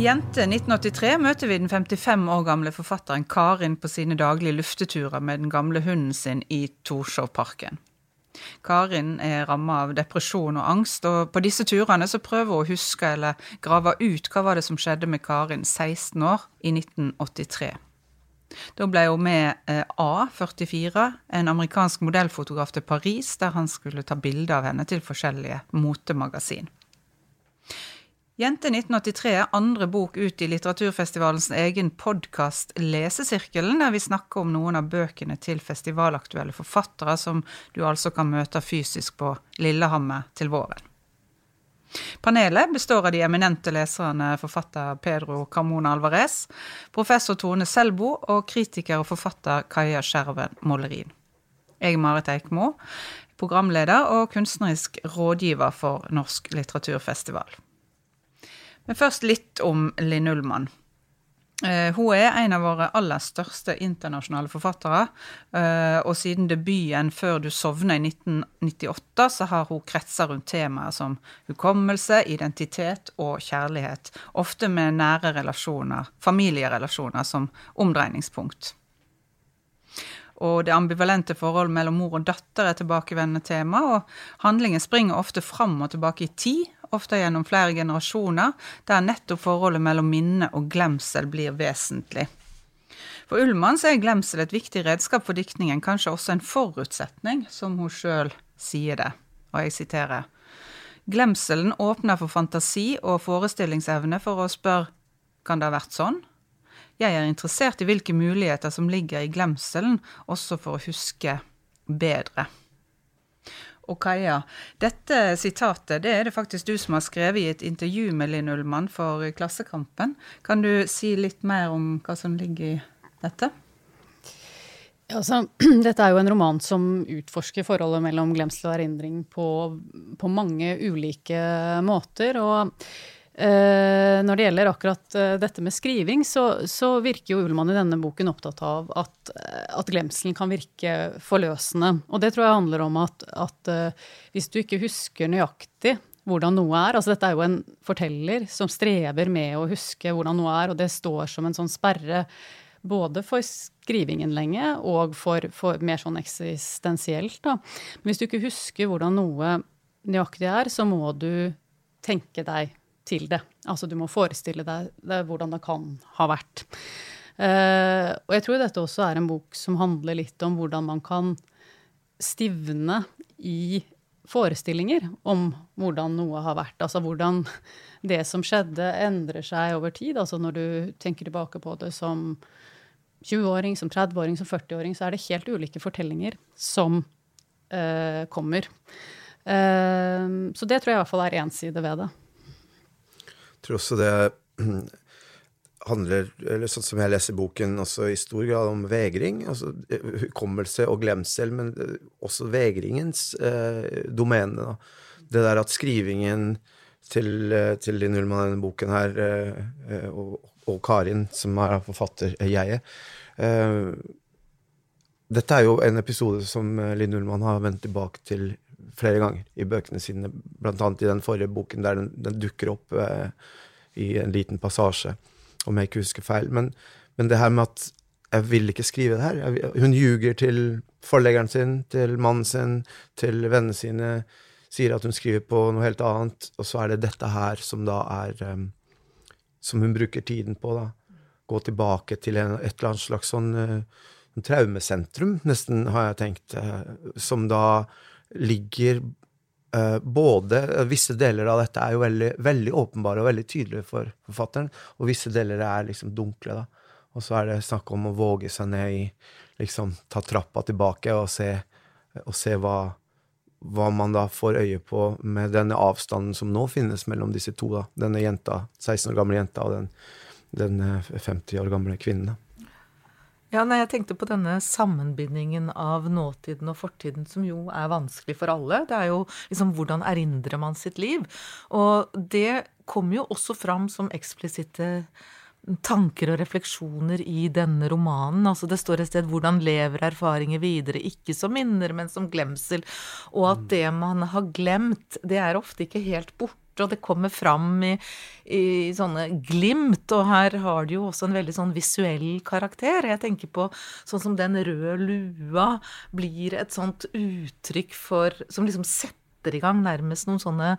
Jente 1983 møter vi den 55 år gamle forfatteren Karin på sine daglige lufteturer med den gamle hunden sin i Torshovparken. Karin er ramma av depresjon og angst, og på disse turene så prøver hun å huske eller grave ut hva var det som skjedde med Karin 16 år i 1983. Da ble hun med eh, A44, en amerikansk modellfotograf til Paris, der han skulle ta bilder av henne til forskjellige motemagasin. Jente 1983 er andre bok ut i litteraturfestivalens egen podkast Lesesirkelen, der vi snakker om noen av bøkene til festivalaktuelle forfattere som du altså kan møte fysisk på Lillehammer til våren. Panelet består av de eminente leserne forfatter Pedro Carmona Alvarez, professor Tone Selbo og kritiker og forfatter Kaja Skjerven Mollerin. Jeg er Marit Eikmo, programleder og kunstnerisk rådgiver for Norsk litteraturfestival. Men først litt om Linn Ullmann. Uh, hun er en av våre aller største internasjonale forfattere. Uh, og siden debuten 'Før du sovner' i 1998, så har hun kretsa rundt temaer som hukommelse, identitet og kjærlighet. Ofte med nære relasjoner, familierelasjoner, som omdreiningspunkt. Og det ambivalente forholdet mellom mor og datter er tilbakevendende tema, og handlingen springer ofte fram og tilbake i tid, ofte gjennom flere generasjoner, der nettopp forholdet mellom minne og glemsel blir vesentlig. For Ullmann er glemsel et viktig redskap for diktningen, kanskje også en forutsetning, som hun sjøl sier det. Og jeg siterer. Glemselen åpner for fantasi og forestillingsevne for å spørre kan det ha vært sånn? Jeg er interessert i hvilke muligheter som ligger i glemselen, også for å huske bedre og Kaja. Dette sitatet det er det faktisk du som har skrevet i et intervju med Linn Ullmann for Klassekampen. Kan du si litt mer om hva som ligger i dette? Altså, dette er jo en roman som utforsker forholdet mellom glemsel og erindring på, på mange ulike måter. og når det gjelder akkurat uh, dette med skriving, så, så, virker jo Ullmann i denne boken opptatt av at, uh, at, glemselen kan virke forløsende. Og det tror jeg handler om at, at hvis du ikke husker nøyaktig hvordan noe er Altså dette er jo en forteller som strever med å huske hvordan noe er, og det står som en sånn sperre både for skrivingen lenge og for, for mer sånn eksistensielt. Da. Men hvis du ikke husker hvordan noe nøyaktig er, så må du tenke deg til det. Altså du må forestille deg det, hvordan det kan ha vært. Uh, og jeg tror dette også er en bok som handler litt om hvordan man kan stivne i forestillinger om hvordan noe har vært. Altså hvordan det som skjedde, endrer seg over tid. Altså når du tenker tilbake på det som 20-åring, som 30-åring, som 40-åring, så er det helt ulike fortellinger som uh, kommer. Uh, så det tror jeg i hvert fall er én side ved det tror også det handler, eller sånn som jeg leser boken, også i stor grad om vegring. altså Hukommelse og glemsel, men eh, også vegringens eh, domene. Da. Det der at skrivingen til, eh, til Linn Ullmann, denne boken her, eh, og, og, Karin, som er forfatter, jeget eh, Dette er jo en episode som Linn Ullmann har vendt tilbake til flere ganger i bøkene sine, annet i den forrige boken der den, den dukker opp eh, i en liten passasje, om jeg ikke husker feil. Men, men, det her med at jeg vil ikke skrive det her jeg, Hun ljuger til forleggeren sin, til mannen sin, til vennene sine, sier at hun skriver på noe helt annet, og så er det dette her som da er eh, Som hun bruker tiden på, da. Gå tilbake til en, et eller annet slags sånn eh, traumesentrum, nesten, har jeg tenkt, uh, som da ligger uh, både Visse deler av dette er jo veldig, veldig, åpenbare og veldig tydelige for forfatteren, og visse deler er liksom dunkle. da. Og så er det snakk om å våge seg ned i liksom Ta trappa tilbake og se, og se hva, hva man da får øye på med denne avstanden som nå finnes mellom disse to. da. Denne jenta, 16 år gamle jenta og den, den 50 eh, år gamle kvinnen. da. Ja, nei, jeg tenkte på denne sammenbindingen av nåtiden og fortiden, som jo er vanskelig for alle. Det er jo liksom hvordan erindrer man sitt liv? Og det kommer jo også fram som eksplisitte tanker og refleksjoner i denne romanen. Altså det står et sted 'hvordan lever erfaringer videre', ikke som minner, men som glemsel. Og at mm. det man har glemt, det er ofte ikke helt borte og det kommer fram i, i sånne glimt. Og her har det jo også en veldig sånn visuell karakter. Jeg tenker på sånn som den røde lua blir et sånt uttrykk for Som liksom setter i gang nærmest noen sånne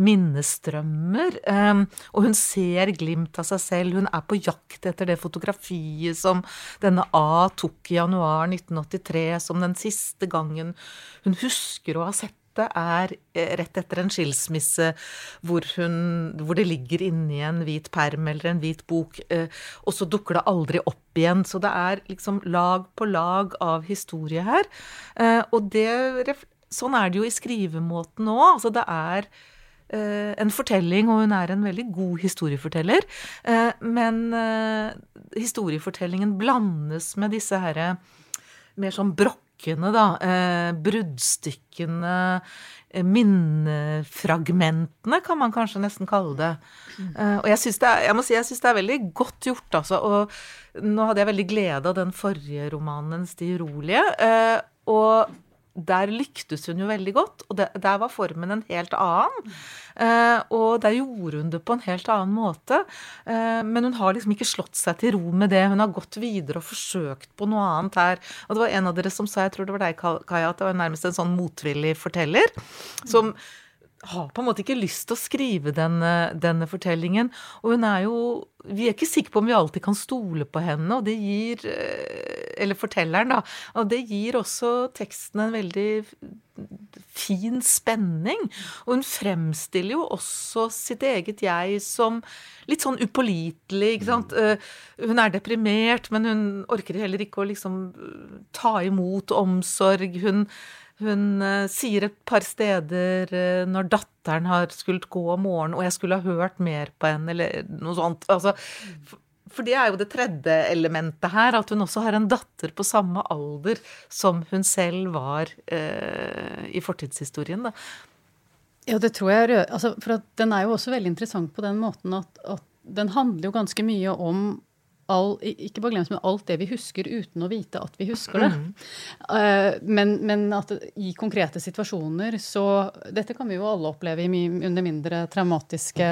minnestrømmer. Um, og hun ser glimt av seg selv. Hun er på jakt etter det fotografiet som denne A tok i januar 1983, som den siste gangen hun husker å ha sett det er eh, rett etter en skilsmisse hvor, hun, hvor det ligger inni en hvit perm eller en hvit bok, eh, og så dukker det aldri opp igjen. Så det er liksom lag på lag av historie her. Eh, og det sånn er det jo i skrivemåten òg. Altså det er en fortelling, og hun er en veldig god historieforteller. Men historiefortellingen blandes med disse herre mer sånn brokkene, da. Eh, bruddstykkene, eh, minnefragmentene, kan man kanskje nesten kalle det. Mm. og jeg syns det, si, synes det er veldig godt gjort, altså. Og nå hadde jeg veldig glede av den forrige romanen De urolige. og der lyktes hun jo veldig godt, og det, der var formen en helt annen. Eh, og der gjorde hun det på en helt annen måte. Eh, men hun har liksom ikke slått seg til ro med det. Hun har gått videre og forsøkt på noe annet her. Og det var en av dere som sa, jeg tror det var deg, Kaja, at det var nærmest en sånn motvillig forteller. som har på en måte ikke lyst til å skrive denne, denne, fortellingen. Og hun er jo Vi er ikke sikre på om vi alltid kan stole på henne, og det gir eh, Eller fortelleren, da. Og det gir også teksten en veldig fin spenning. Og hun fremstiller jo også sitt eget jeg som litt sånn upålitelig, ikke sant. Eh, hun er deprimert, men hun orker heller ikke å liksom ta imot omsorg. Hun hun uh, sier et par steder uh, når datteren har skullet gå om morgenen, og jeg skulle ha hørt mer på henne, eller noe sånt. Altså, for, det er jo det tredje elementet her, at hun også har en datter på samme alder som hun selv var eh, i fortidshistorien. da. Ja, det tror jeg altså, For den er jo også veldig interessant på den måten at, at den handler jo ganske mye om all, ikke bare glemt, men alt det vi husker uten å vite at vi husker det. Mm. Uh, men, men, at i konkrete situasjoner så Dette kan vi jo alle oppleve i, under mindre traumatiske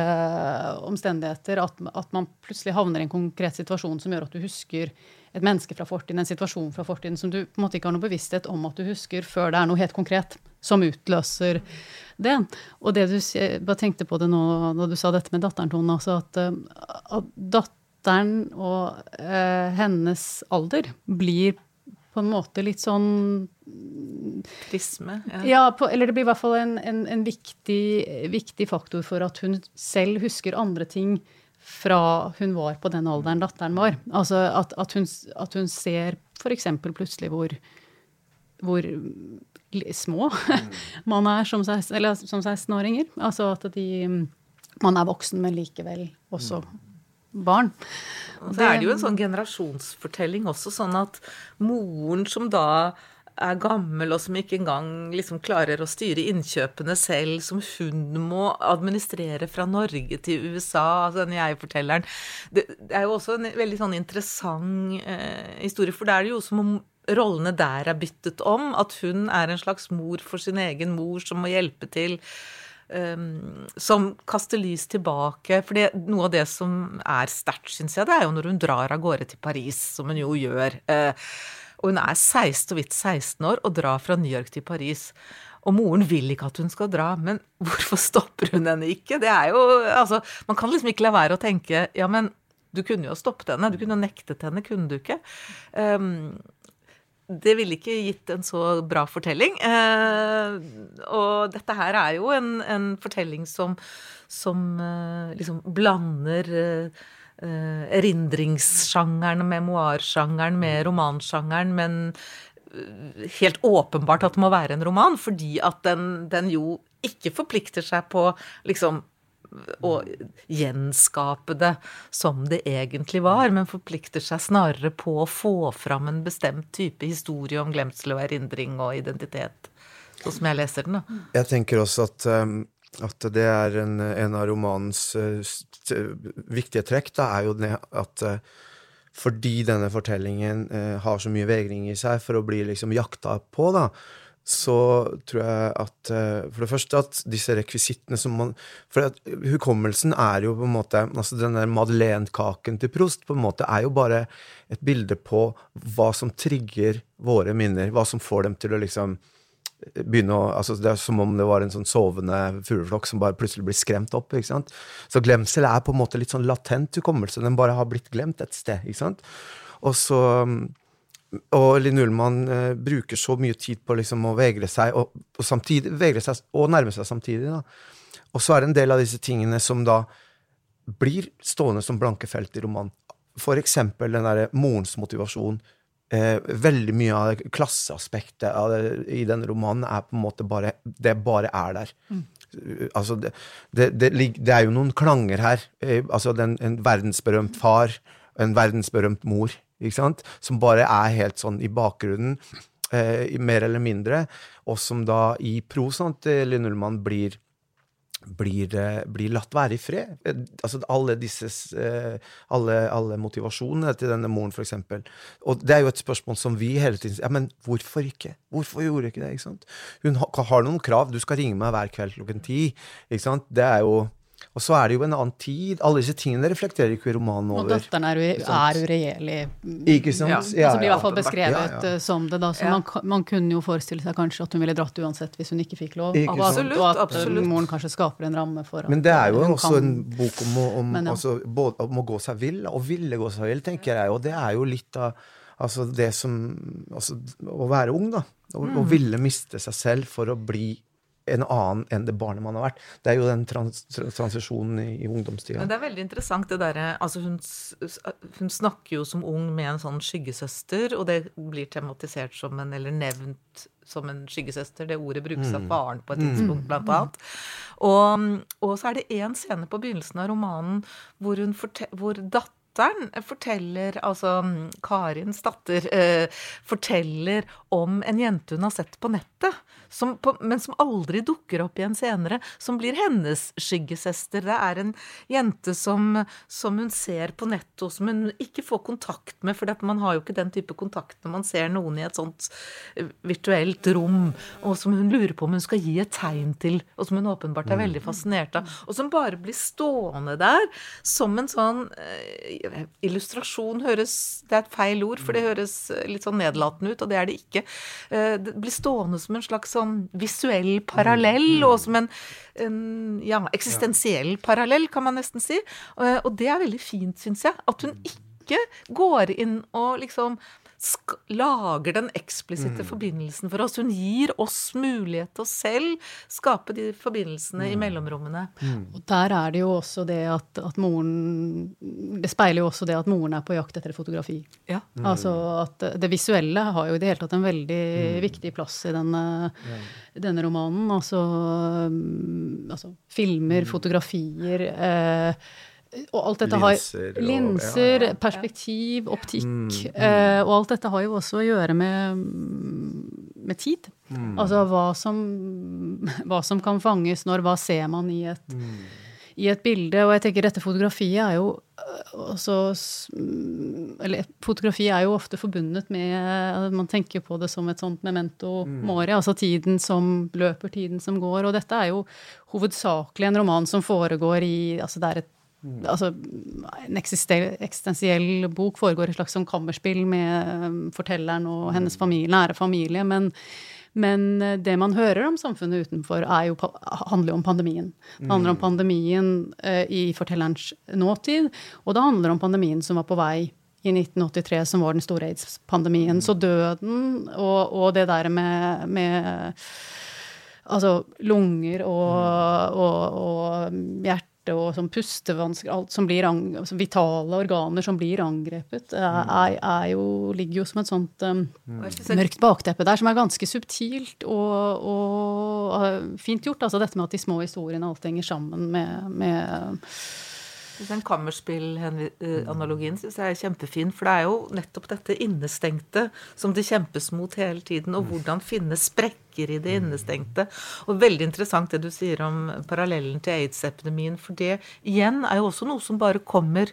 omstendigheter. At, at, man plutselig havner i en konkret situasjon som gjør at du husker et menneske fra fortiden, en situasjon fra fortiden som du på en måte ikke har noe bevissthet om at du husker, før det er noe helt konkret som utløser det. Og det du bare tenkte på det nå da du sa dette med datteren, Tone, altså at, eh, at datteren datteren og eh, hennes alder blir på en måte litt sånn Prisme? Ja, ja på, eller det blir i hvert fall en, en, en viktig, viktig, faktor for at hun selv husker andre ting fra hun var på den alderen datteren var. Altså at, at, hun, at hun, ser f.eks. plutselig hvor, hvor små man er som, som 16-åringer. Altså at de, man er voksen, men likevel også barn. Og det er det jo en sånn generasjonsfortelling også, sånn at moren som da er gammel og som ikke engang liksom klarer å styre innkjøpene selv, som hun må administrere fra Norge til USA, altså den jeg-fortelleren. Det, det, er jo også en veldig sånn interessant eh, historie, for det er jo som om rollene der er byttet om. At hun er en slags mor for sin egen mor som må hjelpe til Um, som kaster lys tilbake. For noe av det som er sterkt, syns jeg, det er jo når hun drar av gårde til Paris, som hun jo gjør. Uh, og hun er 16, så vidt 16 år og drar fra New York til Paris. Og moren vil ikke at hun skal dra, men hvorfor stopper hun henne ikke? Det er jo Altså, man kan liksom ikke la være å tenke ja, men du kunne jo stoppet henne. Du kunne nektet henne, kunne du ikke? Um, det ville ikke gitt en så bra fortelling. Eh, og dette her er jo en, en fortelling som, som eh, liksom blander eh, erindringssjangeren, memoarsjangeren med romansjangeren, men eh, helt åpenbart at det må være en roman, fordi at den, den jo ikke forplikter seg på liksom å gjenskape det som det egentlig var, men forplikter seg snarere på å få fram en bestemt type historie om glemsel og erindring og identitet, sånn som jeg leser den. da. Jeg tenker også at, um, at det er en, en av romanens uh, viktige trekk, da, er jo det at uh, fordi denne fortellingen uh, har så mye vegring i seg for å bli liksom jakta på, da, så tror jeg at eh, For det første at disse rekvisittene som man For at hukommelsen er jo på en måte altså Den der madeleinekaken til Prost på en måte er jo bare et bilde på hva som trigger våre minner. Hva som får dem til å liksom begynne å altså Det er som om det var en sånn sovende fugleflokk som bare plutselig blir skremt opp. ikke sant? Så glemsel er på en måte litt sånn latent hukommelse. Den bare har blitt glemt et sted. ikke sant? Og så og Linn Ullmann eh, bruker så mye tid på liksom å vegre seg og, og, samtidig, vegre seg, og nærme seg samtidig. Da. Og så er det en del av disse tingene som da blir stående som blanke felt i romanen. For eksempel den derre morens motivasjon. Eh, veldig mye av klasseaspektet av det, i denne romanen er på en måte bare Det bare er der. Mm. Altså, det, det, det, det, er jo noen klanger her. Eh, altså den, en verdensberømt far, en verdensberømt mor? Som bare er helt sånn i bakgrunnen, eh, mer eller mindre, og som da i prosaen til Linn Ullmann blir blir, eh, blir, latt være i fred. Eh, altså alle disse eh, alle, alle motivasjonene til denne moren, f.eks. Og det er jo et spørsmål som vi hele tiden Ja, men hvorfor ikke? Hvorfor gjorde ikke det? ikke sant? Hun har noen krav. Du skal ringe meg hver kveld klokken ti. ikke sant? Det er jo og så er det jo en annen tid. Alle disse tingene reflekterer ikke romanen over. Og datteren er, er uregjerlig. Ikke sant? Ja. ja, altså blir i hvert fall beskrevet ja, som det, da. Så man, man, kunne jo forestille seg kanskje at hun ville dratt uansett hvis hun ikke fikk lov. Ikke og, absolutt, og at absolutt. moren kanskje skaper en ramme for at Men det er jo også kan... en bok om om, Men, altså, både, om å gå seg vill, og ville gå seg vill, tenker jeg. Og det er jo litt av altså det som altså, Å være ung, da. Å mm. ville miste seg selv for å bli en annen enn det barnet man har vært. Det er jo den trans transisjonen i, i ungdomstida. Men det er veldig interessant det derre altså hun, hun, snakker jo som ung med en sånn skyggesøster, og det blir tematisert som en, eller nevnt som en skyggesøster. Det ordet brukes av mm. faren på et tidspunkt, blant annet. Og, og så er det én scene på begynnelsen av romanen hvor, hun hvor datteren datteren forteller, altså Karins datter, eh, forteller om en jente hun har sett på nettet, som på, men som aldri dukker opp igjen senere, som blir hennes skyggesøster. Det er en jente som, som hun ser på nettet, og som hun ikke får kontakt med, for man har jo ikke den type kontakt når man ser noen i et sånt eh, virtuelt rom, og som hun lurer på om hun skal gi et tegn til, og som hun åpenbart er mm. veldig fascinert av, og som bare blir stående der som en sånn eh, Illustrasjon høres Det er et feil ord, for det mm. høres litt sånn nedlatende ut, og det er det ikke. Eh, det blir stående som en slags sånn visuell parallell, mm. og som en, en ja, eksistensiell parallell, kan man nesten si. Eh, og det er veldig fint, syns jeg. At hun ikke går inn og liksom lager den eksplisitte mm. forbindelsen for oss. Hun gir oss mulighet til å selv skape de forbindelsene mm. i mellomrommene. Mm. Og der er det jo også det at, at, moren Det speiler jo også det at moren er på jakt etter fotografi. Ja. Mm. Altså at det visuelle har jo i det hele tatt en veldig mm. viktig plass i denne, ja. denne romanen. Altså, mm, altså filmer, fotografier. Eh, og alt dette linser, har Linser, ja, ja. perspektiv, optikk. Mm, mm. Eh, og alt dette har jo også å gjøre med, med tid. Mm. Altså hva som, hva som, kan fanges når, hva ser man i et, mm. i et bilde. Og jeg tenker dette fotografiet er jo eh, også Eller fotografi er jo ofte forbundet med Man tenker på det som et sånt memento mm. mori, altså tiden som løper, tiden som går. Og dette er jo hovedsakelig en roman som foregår i Altså det er et Altså, en eksistensiell bok foregår et slags som kammerspill med um, fortelleren og hennes familie, nære familie. Men, men uh, det man hører om samfunnet utenfor, jo, handler jo om pandemien. Det handler om mm. pandemien uh, i fortellerens nåtid, og det handler om pandemien som var på vei i 1983, som var den store aids-pandemien. Så døden og, og, det der med, med altså lunger og, mm. og, og hjerte og sånn pustevansker, alt som blir altså vitale organer som blir angrepet, mm. er, er jo, ligger jo som et sånt um, mørkt bakteppe der, som er ganske subtilt og, og uh, fint gjort. Altså dette med at de små historiene alt henger sammen med, med den kammerspillanalogien syns jeg er kjempefin. For det er jo nettopp dette innestengte som det kjempes mot hele tiden. Og hvordan finne sprekker i det innestengte. Og veldig interessant det du sier om parallellen til aids-epidemien. For det igjen er jo også noe som bare kommer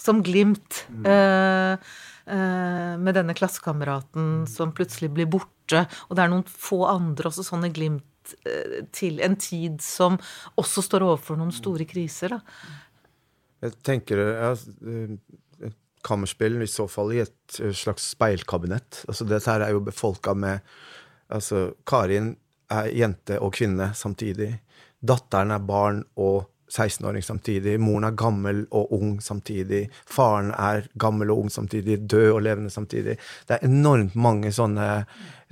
som glimt. Mm. Uh, eh, med denne klassekameraten som plutselig blir borte, og det er noen få andre også sånne glimt eh, til en tid som også står overfor noen store kriser, da. Jeg tenker ja, et kammerspill i så fall i et slags speilkabinett. Altså, dette her er jo befolka med Altså, Karin er jente og kvinne samtidig. Datteren er barn og 16-åring samtidig. Moren er gammel og ung samtidig. Faren er gammel og ung samtidig. Død og levende samtidig. Det er enormt mange sånne,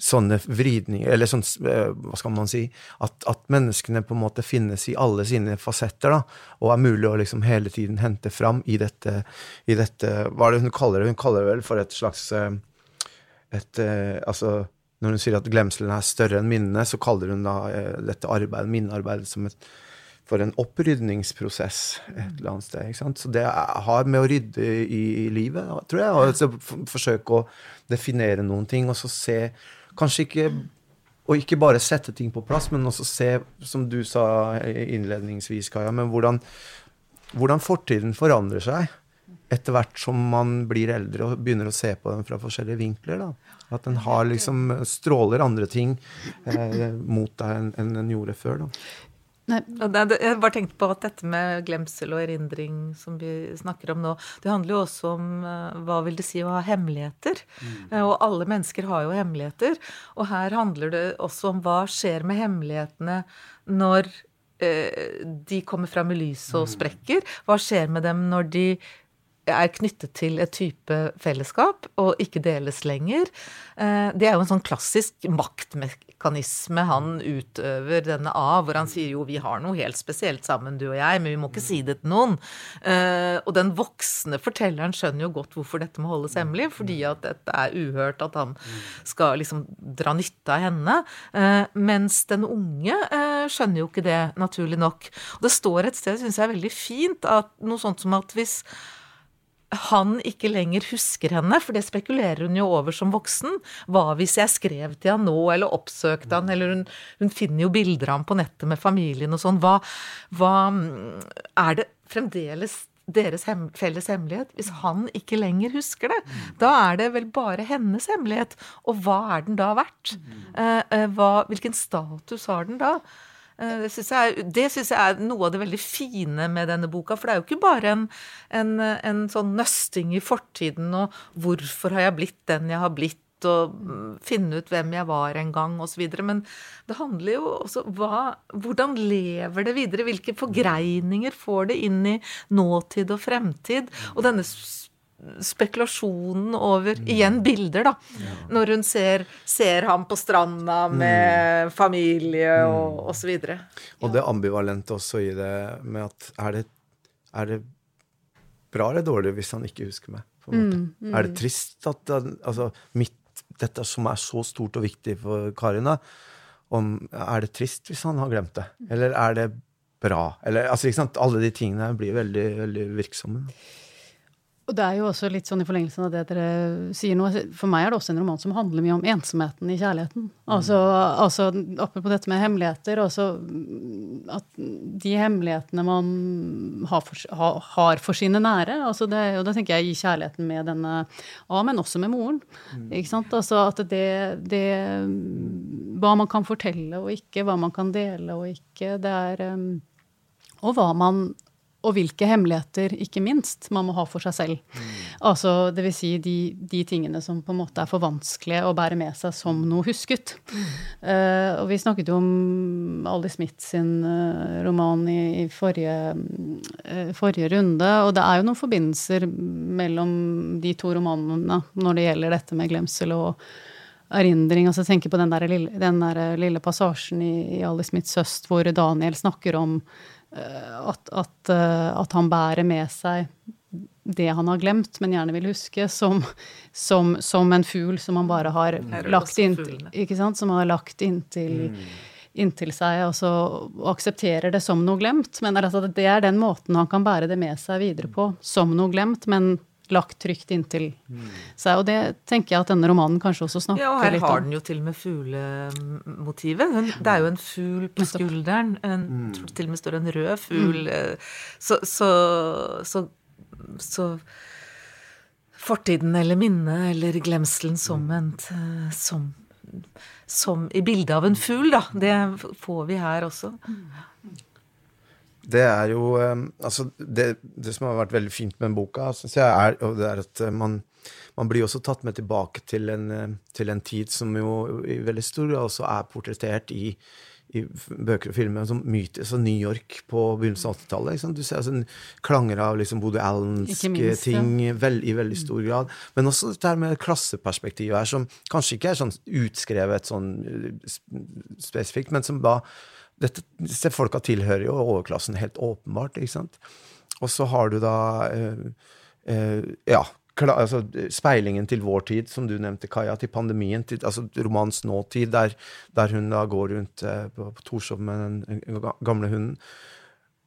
sånne vridninger Eller sånn, eh, hva skal man si at, at, menneskene på en måte finnes i alle sine fasetter, da, og er mulig å liksom hele tiden hente fram i dette, i dette Hva er det hun kaller det? Hun kaller det vel for et slags eh, et, eh, altså når hun sier at glemselen er større enn minnene, så kaller hun da dette arbeidet, minnearbeidet som et for en opprydningsprosess et eller annet sted. ikke sant? Så det har med å rydde i, i livet, tror jeg. Og så forsøke å definere noen ting, og så se Kanskje ikke Og ikke bare sette ting på plass, men også se, som du sa innledningsvis, Kaja, men hvordan, hvordan fortiden forandrer seg etter hvert som man blir eldre og begynner å se på den fra forskjellige vinkler. da. At den har liksom stråler andre ting eh, mot deg enn den gjorde før. da. Jeg bare tenkte på at dette med glemsel og erindring som vi snakker om nå, det handler jo også om uh, hva vil det si å ha hemmeligheter? Mm. Uh, og alle mennesker har jo hemmeligheter. Og her handler det også om hva skjer med hemmelighetene når uh, de kommer fram i lyset og mm. sprekker? Hva skjer med dem når de er knyttet til et type fellesskap og ikke deles lenger. Det er jo en sånn klassisk maktmekanisme han utøver denne av, hvor han sier jo vi har noe helt spesielt sammen, du og jeg, men vi må ikke si det til noen. Uh, og den voksne fortelleren skjønner jo godt hvorfor dette må holdes hemmelig, fordi at dette er uhørt at han skal liksom dra nytte av henne. Uh, mens den unge skjønner jo ikke det, naturlig nok. Og det står et sted, syns jeg er veldig fint, at noe sånt som at hvis han ikke lenger husker henne, for det spekulerer hun jo over som voksen. Hva hvis jeg skrev til han nå, eller oppsøkte han, eller hun, hun finner jo bilder av ham på nettet med familien og sånn. Hva, hva, er det fremdeles deres hem, felles hemmelighet hvis han ikke lenger husker det? Da er det vel bare hennes hemmelighet. Og hva er den da verdt? Eh, eh hva, hvilken status har den da? Eh, det syns jeg, jeg, er noe av det veldig fine med denne boka. For det er jo ikke bare en, en, en sånn nøsting i fortiden og 'hvorfor har jeg blitt den jeg har blitt', og mm, finne ut hvem jeg var en gang, osv. Men det handler jo også hva, hvordan lever det videre? Hvilke forgreininger får det inn i nåtid og fremtid? Og denne spekulasjonen over mm. Igjen bilder, da. Ja. Når hun ser, ser, ham på stranda mm. med mm. familie og mm. osv. Og, og det ambivalente også i det med at er det, er det bra eller dårlig hvis han ikke husker meg? Mm, mm. Er det trist at altså, mitt, dette som er så stort og viktig for Karin, da, om, er det trist hvis han har glemt det? Eller er det bra? Eller, altså, Alle de tingene blir veldig, veldig virksomme. Og det er jo også litt sånn i forlengelsen av det dere sier nå. For meg er det også en roman som handler mye om ensomheten i kjærligheten. Altså, altså apropos dette med hemmeligheter, Altså at de hemmelighetene man har for, har for sine nære altså det, Og da tenker jeg i kjærligheten med denne A, men også med moren. Ikke sant? Altså at det, det Hva man kan fortelle og ikke, hva man kan dele og ikke, det er Og hva man og hvilke hemmeligheter, ikke minst, man må ha for seg selv. Mm. Altså, det vil si de, de, tingene som på en måte er for vanskelige å bære med seg som noe husket. Mm. Uh, og vi snakket jo om Ali Smith sin uh, roman i, i forrige, uh, forrige, runde, og det er jo noen forbindelser mellom de to romanene når det gjelder dette med glemsel og erindring. altså Tenk på den der lille, den der lille passasjen i, i Ali Smiths høst hvor Daniel snakker om at, at, eh, at, han bærer med seg det han har glemt, men gjerne vil huske, som, som, som en fugl som han bare har lagt inntil ikke sant? Som har lagt inntil, mm. inntil seg, og så aksepterer det som noe glemt. Men det er den måten han kan bære det med seg videre på, som noe glemt, men lagt trygt inntil mm. seg. Og det tenker jeg at denne romanen kanskje også snakker litt om. Ja, og her har den jo til og med fuglemotivet. Det er jo en fugl på skulderen. En, mm. til og med står en rød fugl. Mm. Eh, så, så, så, så fortiden eller minnet eller glemselen som en som, som i bildet av en fugl, da. Det får vi her også. Det er jo Altså, det, det som har vært veldig fint med den boka, syns jeg, er, det er at man, man blir også tatt med tilbake til en, til en tid som jo i veldig stor grad også er portrettert i i bøker og filmer som myter, så New York på begynnelsen av 80-tallet. Du ser altså, klanger av liksom Bodø Allenske ting ja. vel, i veldig stor grad. Men også dette med klasseperspektivet her, som kanskje ikke er sånn utskrevet sånn eh, spesifikt, men som da dette, Disse folka tilhører jo overklassen helt åpenbart, ikke sant. Og så har du da eh, eh, Ja, altså, speilingen til vår tid, som du nevnte, Kaja, til pandemien, til altså, romans nåtid, der, der, hun da går rundt eh, på, på Torshov med den, gamle hunden.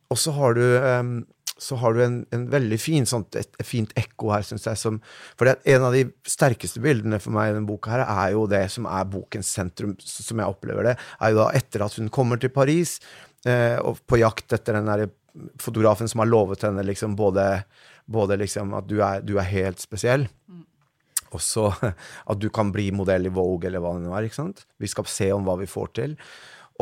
Og så har du, um, så har du en, en veldig fin, sånt, et, et fint ekko her, syns jeg. Som, for en av de sterkeste bildene for meg i denne boka her, er jo det som er bokens sentrum, som jeg opplever det, er jo da etter at hun kommer til Paris, eh, og på jakt etter den derre fotografen som har lovet henne liksom både både liksom at du er, du er helt spesiell, mm. og så at du kan bli modell i Vogue eller hva det nå er. ikke sant? Vi skal se om hva vi får til.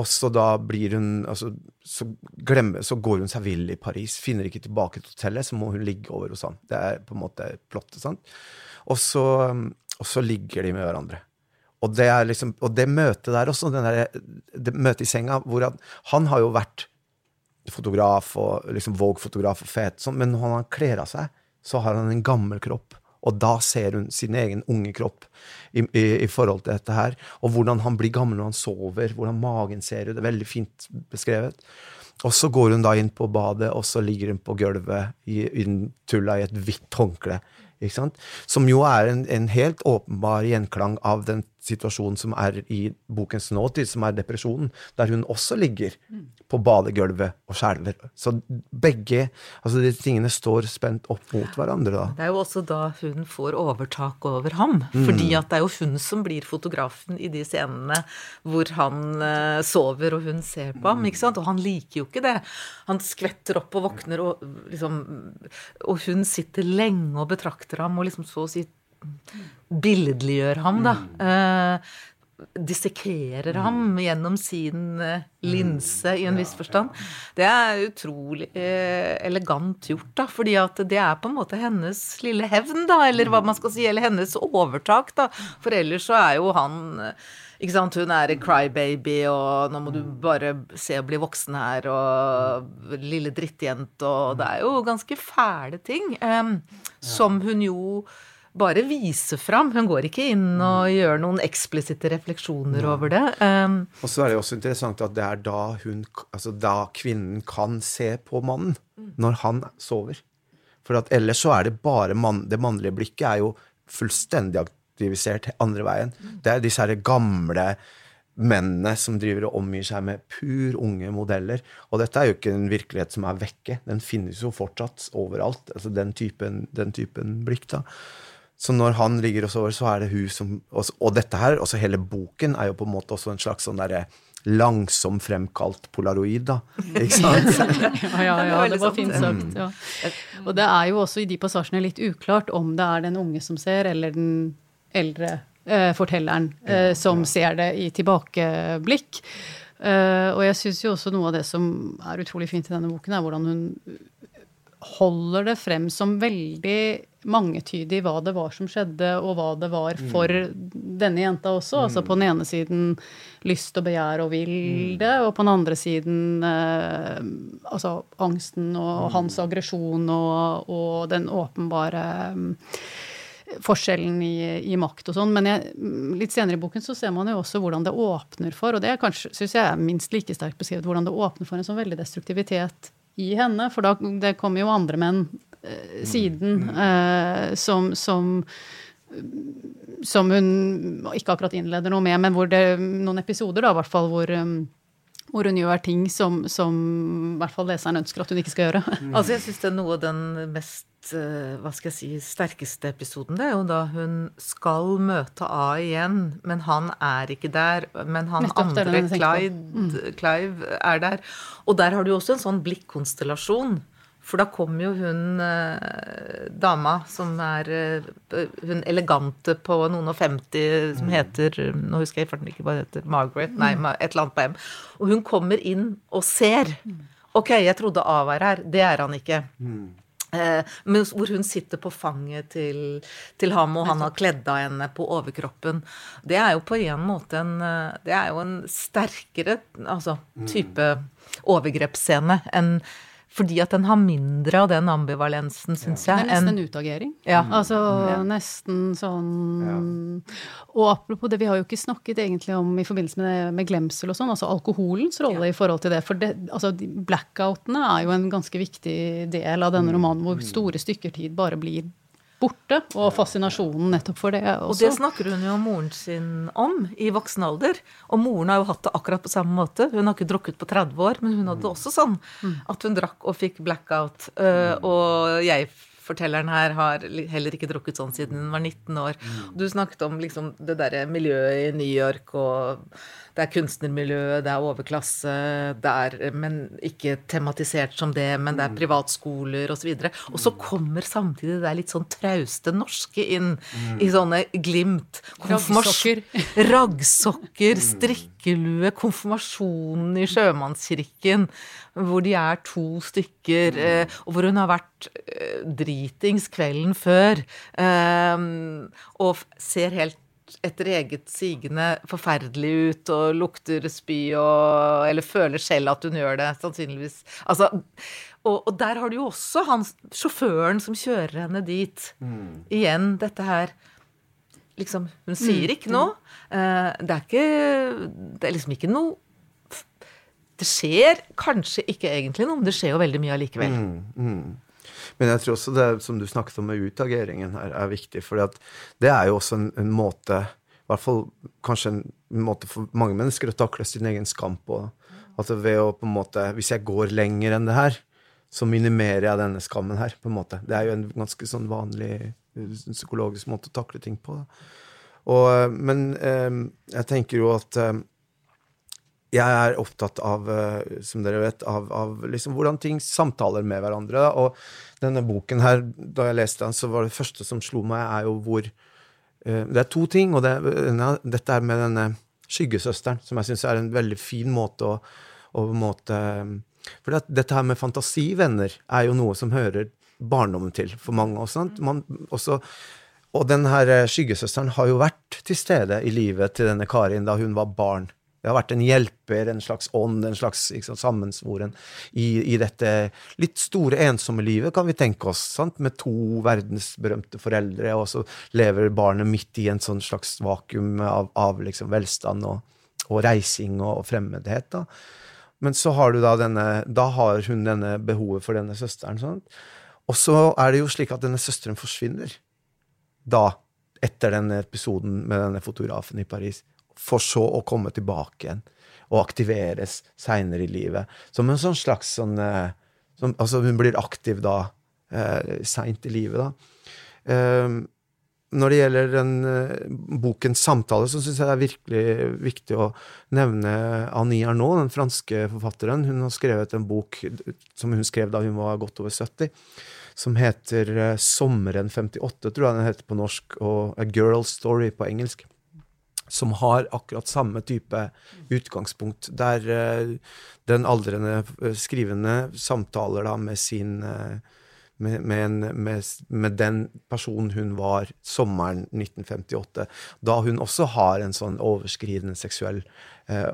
Og så da blir hun altså, så, glemmer, så går hun seg vill i Paris, finner ikke tilbake til hotellet, så må hun ligge over hos han. Det er på en måte plottet. sant? Og så, og så ligger de med hverandre. Og det, liksom, og det møtet der også, der, det møtet i senga, hvor han, han har jo vært fotograf og liksom Vogue-fotograf og fet, sånn, men når han kler av seg, så har han en gammel kropp. Og da ser hun sin egen unge kropp i, i, i, forhold til dette her. Og hvordan han blir gammel når han sover, hvordan magen ser ut. Det er veldig fint beskrevet. Og så går hun da inn på badet, og så ligger hun på gulvet i, tulla i et hvitt håndkle. Som jo er en, en, helt åpenbar gjenklang av den situasjonen som er i bokens nåtid, som er depresjonen, der hun også ligger på badegulvet og skjelver. Så begge altså de tingene står spent opp mot hverandre. da. Det er jo også da hun får overtak over ham. Mm. fordi at det er jo hun som blir fotografen i de scenene hvor han uh, sover og hun ser på ham. ikke sant? Og han liker jo ikke det. Han skvetter opp og våkner, og, liksom, og hun sitter lenge og betrakter ham og liksom så å si billedliggjør ham, da. Uh, dissekerer ham gjennom sin uh, linse, i en viss forstand. Det er utrolig uh, elegant gjort, da, fordi at det er på en måte hennes lille hevn, da, eller hva man skal si, eller hennes overtak, da. For ellers så er jo han ikke sant, Hun er en crybaby, og nå må du bare se å bli voksen her, og lille drittjente, og det er jo ganske fæle ting. Um, som hun jo bare vise fram. Hun går ikke inn og mm. gjør noen eksplisitte refleksjoner ja. over det. Um, og så er det også interessant at det er da, hun, altså da kvinnen kan se på mannen, mm. når han sover. For at ellers så er det bare mann, Det mannlige blikket er jo fullstendig aktivisert andre veien. Mm. Det er disse her gamle mennene som driver og omgir seg med pur unge modeller. Og dette er jo ikke en virkelighet som er vekke. Den finnes jo fortsatt overalt. altså Den typen, den typen blikk. da. Så når han ligger og sover, så er det hun som Og, og dette her, også hele boken, er jo på en måte også en slags sånn derre langsom fremkalt polaroid, da. Ikke sant? ja, ja, ja, det var fint sagt. Ja. Og det er jo også i de passasjene litt uklart om det er den unge som ser, eller den eldre eh, fortelleren eh, som ser det i tilbakeblikk. Uh, og jeg syns jo også noe av det som er utrolig fint i denne boken, er hvordan hun holder det frem som veldig mangetydig hva det var som skjedde, og hva det var mm. for mm. denne jenta også. Mm. Altså på den ene siden lyst og begjær og vilde, mm. og på den andre siden eh, altså angsten og mm. hans aggresjon og, og, den åpenbare um, forskjellen i, i, makt og sånn. Men jeg, litt senere i boken så ser man jo også hvordan det åpner for, og det syns jeg er minst like sterkt beskrevet, hvordan det åpner for en sånn veldig destruktivitet i henne. For da, det kommer jo andre menn eh, siden mm. eh, som, som som hun ikke akkurat innleder noe med, men hvor det noen episoder da, i hvert fall, hvor, um, hvor hun gjør ting som, som i hvert fall leseren ønsker at hun ikke skal gjøre. Mm. altså Jeg syns det er noe av den mest Eh, hva skal jeg si, sterkeste episoden. Det er jo da hun skal møte A igjen, men han er ikke der. Men han Nettopp, andre, Clyde, mm. Clive, er der. Og der har du jo også en sånn blikkonstellasjon. For da kommer jo hun eh, dama som er eh, hun elegante på noen og femti, som Mm. heter Nå husker jeg farten ikke hva det heter. Margaret? Nei, et eller annet på M. Og hun kommer inn og ser. Ok, jeg trodde A var her. Det er han ikke. Eh, men hvor hun sitter på fanget til, til ham, og han har kledd av henne på overkroppen. Det er jo på en måte en Det er jo en sterkere altså, type overgrepsscene enn fordi at den har mindre av den ambivalensen, syns Det jeg. er nesten en utagering. Ja. Altså nesten sånn Og apropos det, vi har jo ikke snakket egentlig om i forbindelse med, det, med glemsel og sånn, altså alkoholens rolle i forhold til det. For det, altså, blackoutene er jo en ganske viktig del av denne romanen, hvor store stykker tid bare blir borte, og fascinasjonen nettopp for det også. Og det snakker hun jo moren sin om i voksen alder. Og moren har jo hatt det akkurat på samme måte. Hun har ikke drukket på 30 år, men hun hadde det også sånn at hun drakk og fikk blackout. Øh, og jeg fortelleren her har heller ikke drukket sånn siden hun var 19 år. Du snakket om liksom det derre miljøet i New York, og det er kunstnermiljøet, det er overklasse, det er Men ikke tematisert som det, men det er privatskoler osv. Og, så og så kommer samtidig det der litt sånn trauste norske inn i sånne glimt. Konfirmasjon- Raggsokker, strikkelue, konfirmasjonen i sjømannskirken, hvor de er to stykker, eh, og hvor hun har vært eh, dritings kvelden før, eh, og ser helt etter eget sigende forferdelig ut og lukter spy og Eller føler selv at hun gjør det, sannsynligvis. Altså, og, og der har du jo også han sjåføren som kjører henne dit. Igjen dette her Liksom, hun sier ikke noe. Eh, det er ikke Det er liksom ikke noe Det skjer kanskje ikke egentlig noe, men det skjer jo veldig mye allikevel. Men jeg tror også det som du snakket om med utageringen her, er viktig. For det er jo også en, en måte, i hvert fall kanskje en måte for mange mennesker å takle sin egen skam på. At ved å på en måte Hvis jeg går lenger enn det her, så minimerer jeg denne skammen her, på en måte. Det er jo en ganske sånn vanlig eh, psykologisk måte å takle ting på. Og, eh, men eh, jeg tenker jo at eh, jeg er opptatt av, eh, som dere vet, av, av liksom hvordan ting samtaler med hverandre. Og denne boken her, da jeg leste den, så var det første som slo meg, er jo hvor eh, Det er to ting, og det, ja, dette er med denne skyggesøsteren, som jeg syns er en veldig fin måte å, å måte For det, dette her med fantasivenner er jo noe som hører barndommen til for mange. Også, sant? Man, også, og den her eh, skyggesøsteren har jo vært til stede i livet til denne Karin da hun var barn. Det har vært en hjelper, en slags ånd, en slags sant, sammensvoren i, i dette litt store, ensomme livet, kan vi tenke oss, sant? med to verdensberømte foreldre, og så lever barnet midt i en sånn slags vakuum av, av liksom velstand og, og reising og, og fremmedhet. da. Men så har da denne Da har hun denne behovet for denne søsteren. Sant? Og så er det jo slik at denne søsteren forsvinner. Da, etter denne episoden med denne fotografen i Paris. For så å komme tilbake igjen og aktiveres seinere i livet. Som en sånn slags sånn eh, som, Altså, hun blir aktiv da, eh, seint i livet, da. Eh, når det gjelder den eh, bokens samtale, så syns jeg det er virkelig viktig å nevne Annie Arnaud, den franske forfatteren. Hun har skrevet en bok som hun skrev da hun var godt over 70, som heter eh, 'Sommeren 58', tror jeg den heter på norsk, og 'A Girl's Story' på engelsk. Som har akkurat samme type utgangspunkt, der eh, den aldrende eh, skrivende samtaler da med sin eh, med, med, en, med, med den personen hun var sommeren 1958, da hun også har en sånn overskridende seksuell eh,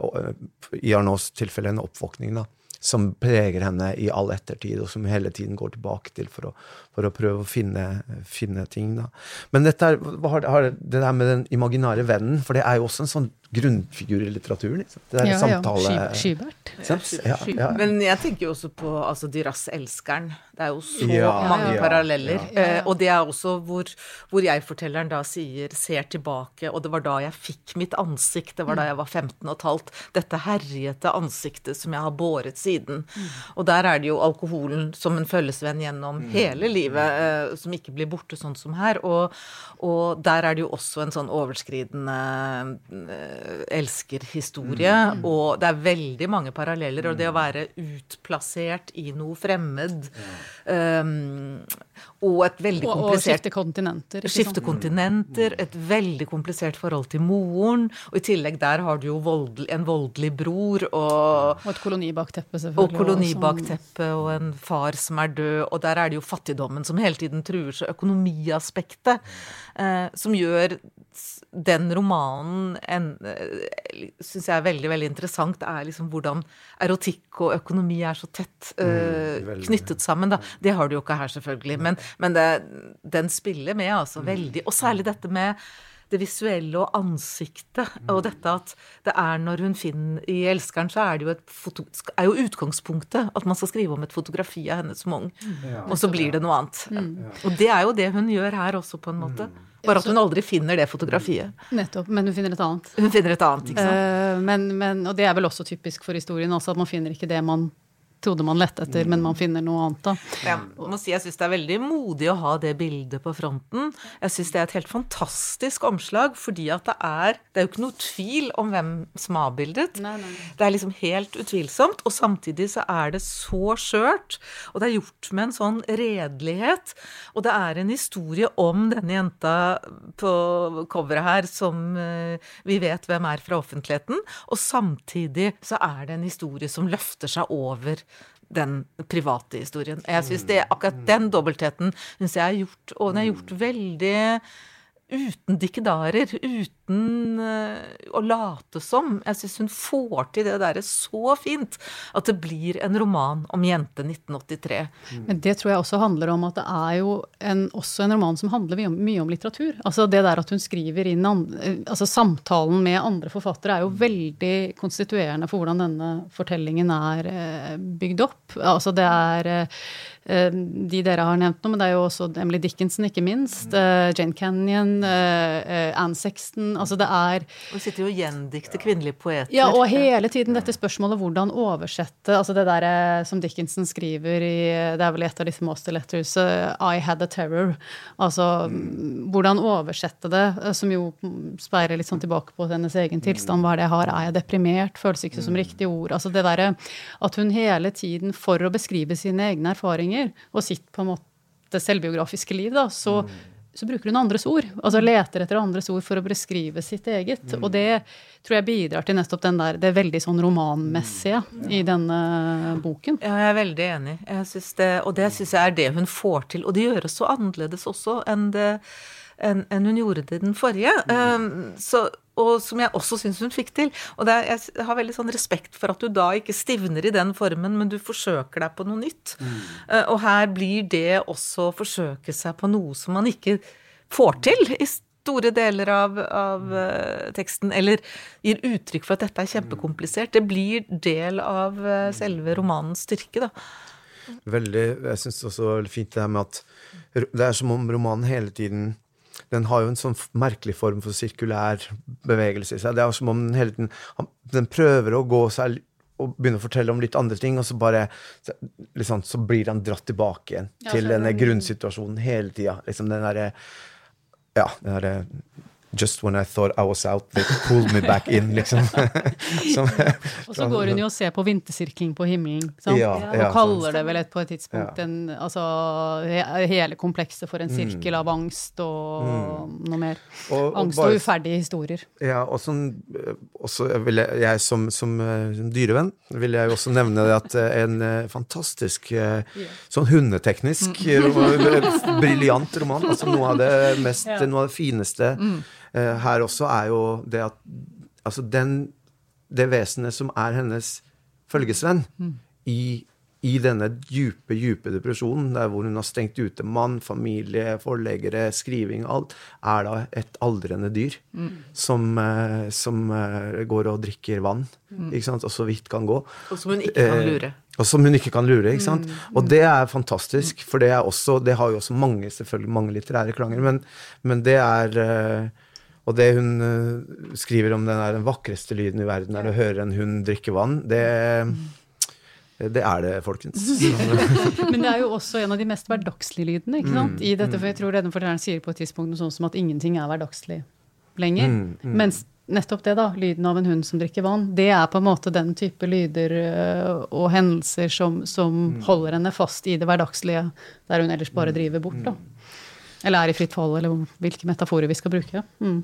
I Arnauds tilfelle en oppvåkning, da, som preger henne i all ettertid, og som hele tiden går tilbake til for å, for å prøve å finne, finne ting. Da. Men dette er, hva har, har det der med den imaginære vennen, for det er jo også en sånn grunnfigur i litteraturen. Liksom. Det der Ja, samtale... Ja. Skybert. Ja, ja. Men jeg tenker jo også på altså, Dyras elskeren. Det er jo så Ja, mange ja, paralleller. ja. Eh, og det er også hvor, hvor jeg-fortelleren da sier, ser tilbake, og det var da jeg fikk mitt ansikt, det var da jeg var 15 og et halvt. Dette herjete ansiktet som jeg har båret siden. Og der er det jo alkoholen som en følgesvenn gjennom hele livet, eh, som ikke blir borte sånn som her. Og, og der er det jo også en sånn overskridende eh, elskerhistorie. Mm. Og det er veldig mange paralleller. Og det å være utplassert i noe fremmed um, og et veldig komplisert Og, skifte kontinenter. Skifte kontinenter, et veldig komplisert forhold til moren. Og i tillegg der har du jo voldel, en voldelig bror og Og et kolonibakteppe, selvfølgelig. Og kolonibakteppe og en far som er død. Og der er det jo fattigdommen som hele tiden truer seg. Økonomiaspektet. Eh, som gjør den romanen eh, syns jeg er veldig veldig interessant, er liksom hvordan erotikk og økonomi er så tett mm, knyttet sammen. Da. Det har du jo ikke her, selvfølgelig. Men, men det, den spiller med, altså. Veldig. Og særlig dette med det visuelle og ansiktet. Og dette at det er når hun finner I 'Elskeren' så er det jo, et foto, er jo utgangspunktet at man skal skrive om et fotografi av henne som ung. Ja. Og så blir det noe annet. Mm. Og det er jo det hun gjør her også, på en måte. Mm. Bare at hun aldri finner det fotografiet. Nettopp, men hun finner et annet. Hun finner et annet, ikke sant. Uh, men, men, og det er vel også typisk for historien også, at man finner ikke det man trodde man lette etter, men man finner noe annet, da. Jeg må si jeg syns det er veldig modig å ha det bildet på fronten. Jeg syns det er et helt fantastisk omslag, fordi at det er Det er jo ikke noe tvil om hvem som har avbildet. Det er liksom helt utvilsomt, og samtidig så er det så skjørt, og det er gjort med en sånn redelighet. Og det er en historie om denne jenta på coveret her som eh, vi vet hvem er fra offentligheten, og samtidig så er det en historie som løfter seg over den private historien. Jeg synes det, Akkurat den dobbeltheten syns jeg er gjort, og den er gjort veldig uten dikkedarer, uten uh, å late som. Jeg syns hun får til det derre så fint at det blir en roman om jente 1983. Men det tror jeg også handler om at det er jo en, også en roman som handler mye om, mye om litteratur. Altså det der at hun skriver inn altså Samtalen med andre forfattere er jo veldig konstituerende for hvordan denne fortellingen er uh, bygd opp. Altså det er Eh, de dere har nevnt nå, men det er jo også Emily Dickinson, ikke minst. Eh, Jane Canyon, eh, Anne Sexton. Altså det er Og sitter jo og gjendikter kvinnelige poeter. Ja, og hele tiden dette spørsmålet hvordan oversette Altså det der som Dickinson skriver i Det er vel et av disse master letters, I had a terror. Altså mm. hvordan oversette det, som jo speiler litt sånn tilbake på hennes egen tilstand. Hva er det jeg har? Er jeg deprimert? Føles ikke som riktig ord. Altså det derre at hun hele tiden, for å beskrive sine egne erfaringer, erfaringer og sitt på en måte selvbiografiske liv, da, så, mm. så bruker hun andres ord. Altså leter etter andres ord for å beskrive sitt eget. Mm. Og det tror jeg bidrar til nettopp den der, det veldig sånn romanmessige mm. i denne boken. Ja, jeg er veldig enig. Det, og det syns jeg er det hun får til. Og det gjøres så annerledes også enn det enn en hun gjorde det den forrige. Um, så, og som jeg også syns hun fikk til. Og er, jeg har veldig sånn respekt for at du da ikke stivner i den formen, men du forsøker deg på noe nytt. Mm. Uh, og her blir det også å forsøke seg på noe som man ikke får til i store deler av, av uh, teksten, eller gir uttrykk for at dette er kjempekomplisert. Det blir del av uh, selve romanens styrke, da. Veldig. Jeg syns også det veldig fint det her med at det er som om romanen hele tiden den har jo en sånn merkelig form for sirkulær bevegelse i seg. Det er som om den hele tiden Den prøver å gå seg og begynne å fortelle om litt andre ting, og så bare liksom, så blir han dratt tilbake igjen ja, til denne grunnsituasjonen hele tida. Liksom den derre Ja, den derre Just when I thought I was out, they pulled me back in, liksom. Som, og så går hun jo og ser på vintersirkling på himmelen, sant? Ja, ja, og kaller det vel et, på et tidspunkt en, altså, hele komplekset for en mm. sirkel av angst og mm. noe mer. Og, og angst bare, og uferdige historier. Ja, og sånn, også vil jeg, jeg som, som, eh, som, dyrevenn vil jeg jo også nevne at eh, en eh, fantastisk sånn hundeteknisk mm. briljant roman. Altså noe av det mest, noe av det fineste. Mm her også, er jo det at Altså den Det vesenet som er hennes følgesvenn mm. i, i, denne dype, dype depresjonen, der hvor hun har stengt ute mann, familie, forleggere, skriving, alt, er da et aldrende dyr mm. som, uh, som uh, går og drikker vann, mm. ikke sant, og så vidt kan gå. Og som hun ikke kan lure. Og som hun ikke kan lure. ikke sant? Mm, Og det er fantastisk, for det, er også, det har jo også mange selvfølgelig mange litterære klanger, men, men det er og det hun uh, skriver om den, er den vakreste lyden i verden er å høre en hund drikke vann, det, det er det, folkens. Men det er jo også en av de mest hverdagslige lydene. ikke sant? I dette, for Jeg tror denne fortelleren sier på et tidspunkt noe sånt som at ingenting er hverdagslig lenger. Mm, mm. Mens nettopp det, da. Lyden av en hund som drikker vann. Det er på en måte den type lyder øh, og hendelser som, som mm. holder henne fast i det hverdagslige, der hun ellers bare driver bort, da. Eller er i fritt fall, eller hvilke metaforer vi skal bruke. Mm.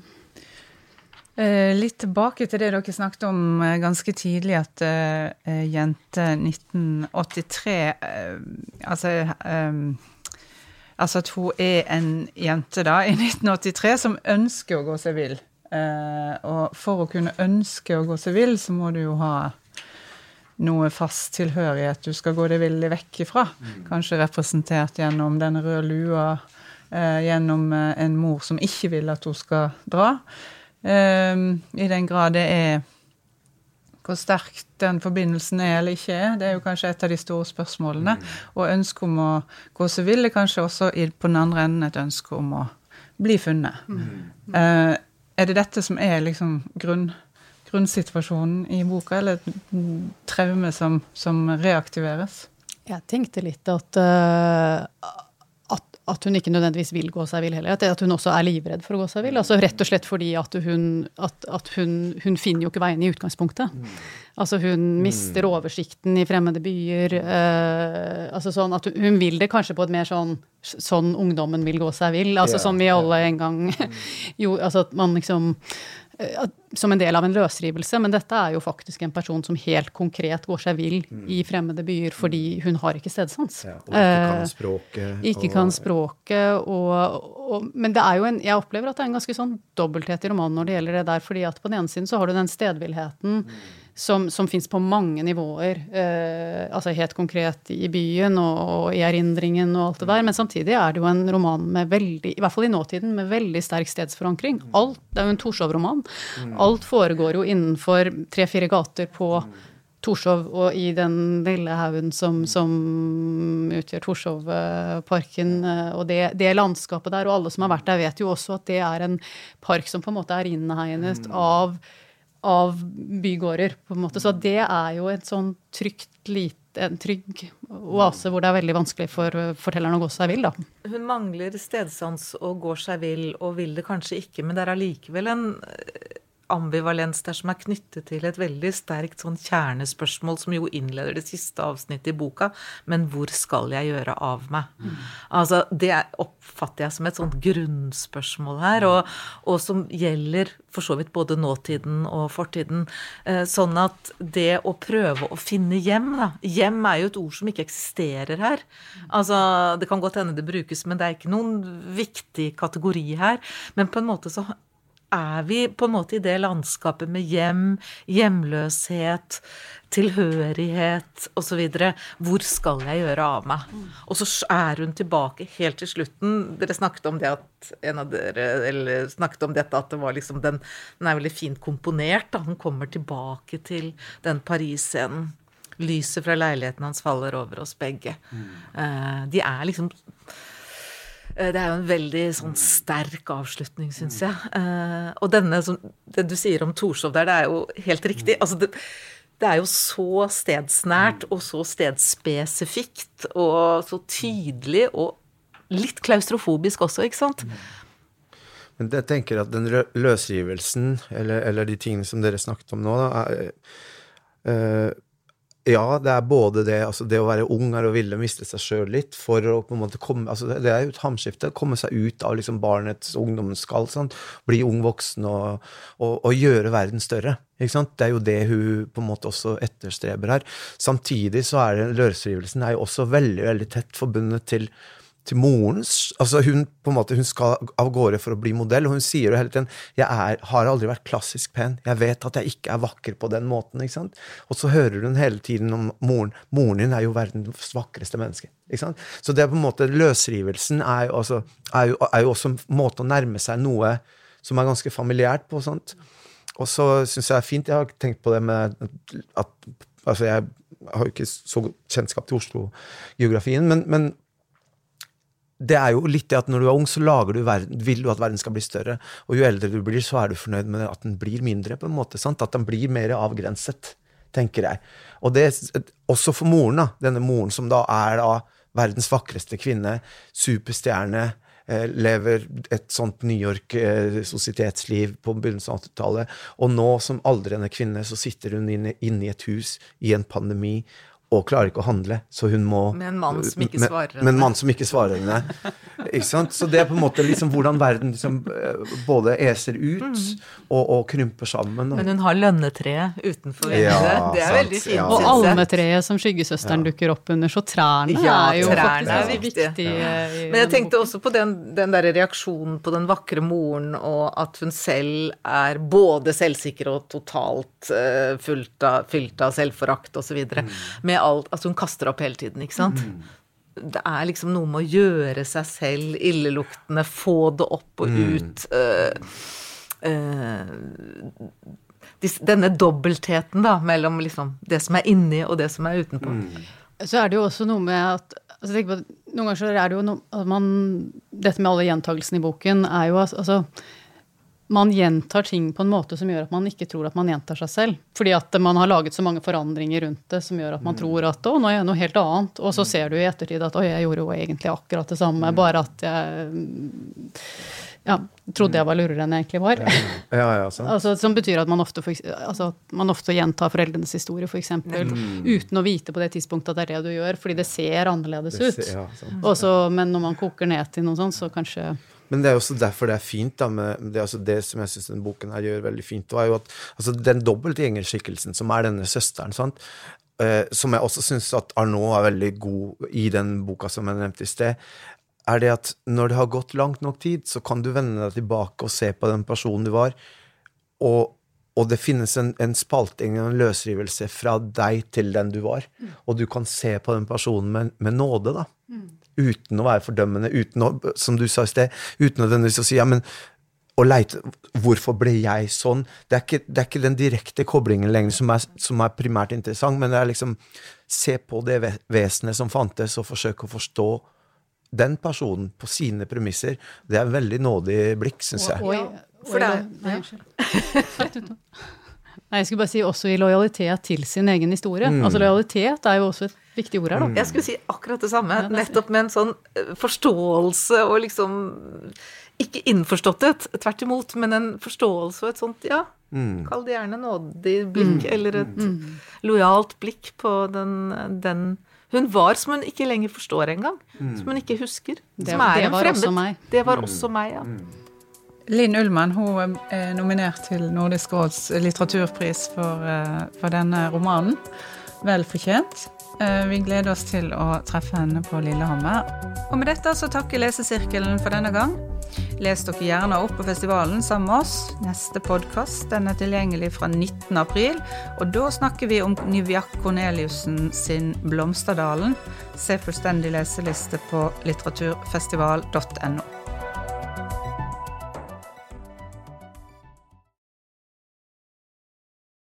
Eh, litt tilbake til det dere snakket om eh, ganske tidlig, at uh, jente 1983 uh, Altså um, Altså at hun er en jente da, i 1983 som ønsker å gå seg vill. Uh, og for å kunne ønske å gå seg vill, så må du jo ha noe fast tilhørighet du skal gå deg vill vekk ifra. Mm. Kanskje representert gjennom den røde lua, gjennom uh, en mor som ikke vil at hun skal dra. I den grad det er hvor sterk den forbindelsen er eller ikke er, det er jo kanskje et av de store spørsmålene. Mm. Og ønsket om å gå seg vill er kanskje også på den andre enden et ønske om å bli funnet. Mm. Uh, er det dette som er liksom grunn, grunnsituasjonen i boka, eller et traume som, som reaktiveres? Jeg tenkte litt at, uh, at, at, hun ikke nødvendigvis vil gå seg vill heller. At, hun også er livredd for å gå seg vill. Altså rett og slett fordi at hun, at, hun, hun finner jo ikke veien i utgangspunktet. Mm. Altså hun mister oversikten i fremmede byer. Uh, altså sånn at hun, vil det kanskje på et mer sånn sånn ungdommen vil gå seg vill. Altså som vi alle en gang jo, altså at man liksom Eh, som en del av en løsrivelse, men dette er jo faktisk en person som helt konkret går seg vill mm. i fremmede byer fordi hun har ikke stedsans. Ja, og ikke kan eh, språket. ikke og, kan språket, og, og, Men det er jo en Jeg opplever at det er en ganske sånn dobbelthet i romanen når det gjelder det der, fordi at på den ene siden så har du den stedvillheten mm som, som fins på mange nivåer. Eh, altså helt konkret i byen og, og, i erindringen og alt det der. Men samtidig er det jo en roman med veldig, i hvert fall i nåtiden, med veldig sterk stedsforankring. Alt, det er jo en Torshov-roman. Alt foregår jo innenfor tre-fire gater på Torshov og i den lille haugen som, som, utgjør Torshovparken. Og det, det, landskapet der, og alle som har vært der, vet jo også at det er en park som på en måte er innhegnet av av bygårder, på en måte. Så det er jo et sånn trygt, lite, en trygg oase hvor det er veldig vanskelig for fortelleren å gå seg vill, da. Hun mangler stedsans og går seg vill, og vil det kanskje ikke, men det er allikevel en ambivalens der som er knyttet til et veldig sterkt sånn kjernespørsmål, som jo innleder det siste avsnittet i boka. Men hvor skal jeg gjøre av meg? Mm. Altså, Det oppfatter jeg som et sånt grunnspørsmål her, og, og, som gjelder for så vidt både nåtiden og fortiden. Eh, sånn at det å prøve å finne hjem da, Hjem er jo et ord som ikke eksisterer her. Altså, Det kan godt hende det brukes, men det er ikke noen viktig kategori her. Men på en måte så er vi på en måte i det landskapet med hjem, hjemløshet, tilhørighet osv. Hvor skal jeg gjøre av meg? Og så er hun tilbake helt til slutten. Dere snakket om det at en av dere eller snakket om dette at det var liksom den, den er veldig fint komponert. da Hun kommer tilbake til den Paris-scenen. Lyset fra leiligheten hans faller over oss begge. Mm. Uh, de er liksom Eh, det er jo en veldig sånn sterk avslutning, syns jeg. Eh, og denne, det du sier om Torshov der, det er jo helt riktig. Altså, det, det er jo så stedsnært og så stedsspesifikt og så tydelig og litt klaustrofobisk også, ikke sant? Men jeg tenker at den løsrivelsen, eller, eller de tingene som dere snakket om nå, da, er, øh, ja, det er både det altså det å være ung er å ville miste seg sjøl litt for å på en måte komme altså Det er jo et hamskifte. Komme seg ut av liksom barnets ungdomsskall. Sånn, bli ung voksen og, og, og, gjøre verden større. Ikke sant? Det er jo det hun på en måte også etterstreber her. Samtidig så er det løsrivelsen er jo også veldig, veldig tett forbundet til til morens altså Hun på en måte, hun skal av gårde for å bli modell, og hun sier jo hele tiden jeg er, har aldri vært klassisk pen. Jeg vet at jeg ikke er vakker på den måten. ikke sant? Og så hører hun hele tiden om moren. Moren din er jo verdens vakreste menneske. ikke sant? Så det er på en måte løsrivelsen er jo, også, er jo, er jo også en måte å nærme seg noe som er ganske familiært på. sånt. Og så syns jeg det er fint Jeg har tenkt på det med at Altså, jeg har jo ikke så kjennskap til Oslo-geografien, men, men det er jo litt det at når du er ung, så du verden, vil du at verden skal bli større. Og jo eldre du blir, så er du fornøyd med at den blir mindre, på en måte. Sant? At den blir mer avgrenset, tenker jeg. Og det også for moren, da. Denne moren som da er da verdens vakreste kvinne, superstjerne, eh, lever et sånt New York-sosietetsliv på begynnelsen av 80-tallet. Og nå, som aldrende kvinne, så sitter hun inne, inne i et hus i en pandemi og klarer ikke å handle, så hun må Med en mann som ikke svarer henne. Med en mann som ikke svarer henne. Ikke sant? Så det er på en måte liksom hvordan verden liksom eh, både eser ut og, og krymper sammen. Og... Men hun har lønnetreet utenfor Ja. Det er sant, veldig fint. ja. Og almetreet som skyggesøsteren dukker opp under, så trærne Ja, er jo trærne er viktig. eh, Men jeg tenkte også på den, den der reaksjonen på den vakre moren, og at hun selv er både selvsikker og totalt uh, fylt av, fylt av selvforakt osv. Mm. Med alt Altså hun kaster opp hele tiden, ikke sant? Det er liksom noe med å gjøre seg selv illeluktende, få det opp og ut. eh, Uh, dis- denne dobbeltheten da, mellom liksom det som er inni og det som er utenpå. Så er det jo også noe med at altså på, Noen ganger så er det jo noe at man Dette med alle gjentagelsene i boken er jo altså- altså man gjentar ting på en måte som gjør at man ikke tror at man gjentar seg selv. Fordi at man har laget så mange forandringer rundt det som gjør at man tror at å, nå er jeg noe helt annet. Og så ser du i ettertid at å, jeg gjorde jo egentlig akkurat det samme, bare at jeg ja, trodde jeg var lurere enn jeg egentlig var. Ja, ja. Altså, som betyr at man ofte, for, altså, at man ofte gjentar foreldrenes historie, f.eks. Uten å vite på det tidspunktet at det er det du gjør, fordi det ser annerledes Det ut. ser- ja, sant. Og så- men når man koker ned til noe sånt, så kanskje Men det er også derfor det er fint, da, med det, altså det som jeg syns denne boken her gjør veldig fint, var jo at altså, den dobbeltgjengerskikkelsen som er denne søsteren, sant, eh, som jeg også syns at Arnaud er veldig god i den boka som jeg nevnte i sted, er det at når det har gått langt nok tid, så kan du vende deg tilbake og se på den personen du var, og, og det finnes en, en spalting, en løsrivelse fra deg til den du var, og du kan se på den personen med, med nåde, da uten å være fordømmende, uten å, som du sa i sted, uten å nødvendigvis å si ja, men å leite Hvorfor ble jeg sånn? Det er ikke, det er ikke den direkte koblingen lenger som er, som er primært interessant, men det er liksom se på det vesenet som fantes, og forsøke å forstå den personen på sine premisser. Det er en veldig nådig blikk, syns jeg. Oi, for det oi, oi, unnskyld. Nei, jeg skulle bare si også i lojalitet til sin egen historie. Altså lojalitet er jo også et viktig ord her, da. Jeg skulle si akkurat det samme. Ja, det nettopp med en sånn eh, forståelse og liksom Ikke innforståtthet, tvert imot, men en forståelse og et sånt, ja Kall det gjerne nådig blikk, eller et lojalt blikk på den, den hun var som hun ikke lenger forstår engang. Som hun ikke husker. Det- som er det en fremmed. Det var også meg, ja. Linn Ullmann hun er nominert til Nordisk råds litteraturpris for, eh, for denne romanen. Vel fortjent. Eh, Vi gleder oss til å treffe henne på Lillehammer. Og med dette så takker Lesesirkelen for denne gang. Les dere gjerne opp på festivalen sammen med oss. Neste podkast er tilgjengelig fra 19. april, og da snakker vi om Nivjak Corneliussen sin 'Blomsterdalen'. Se fullstendig leseliste på litteraturfestival.no.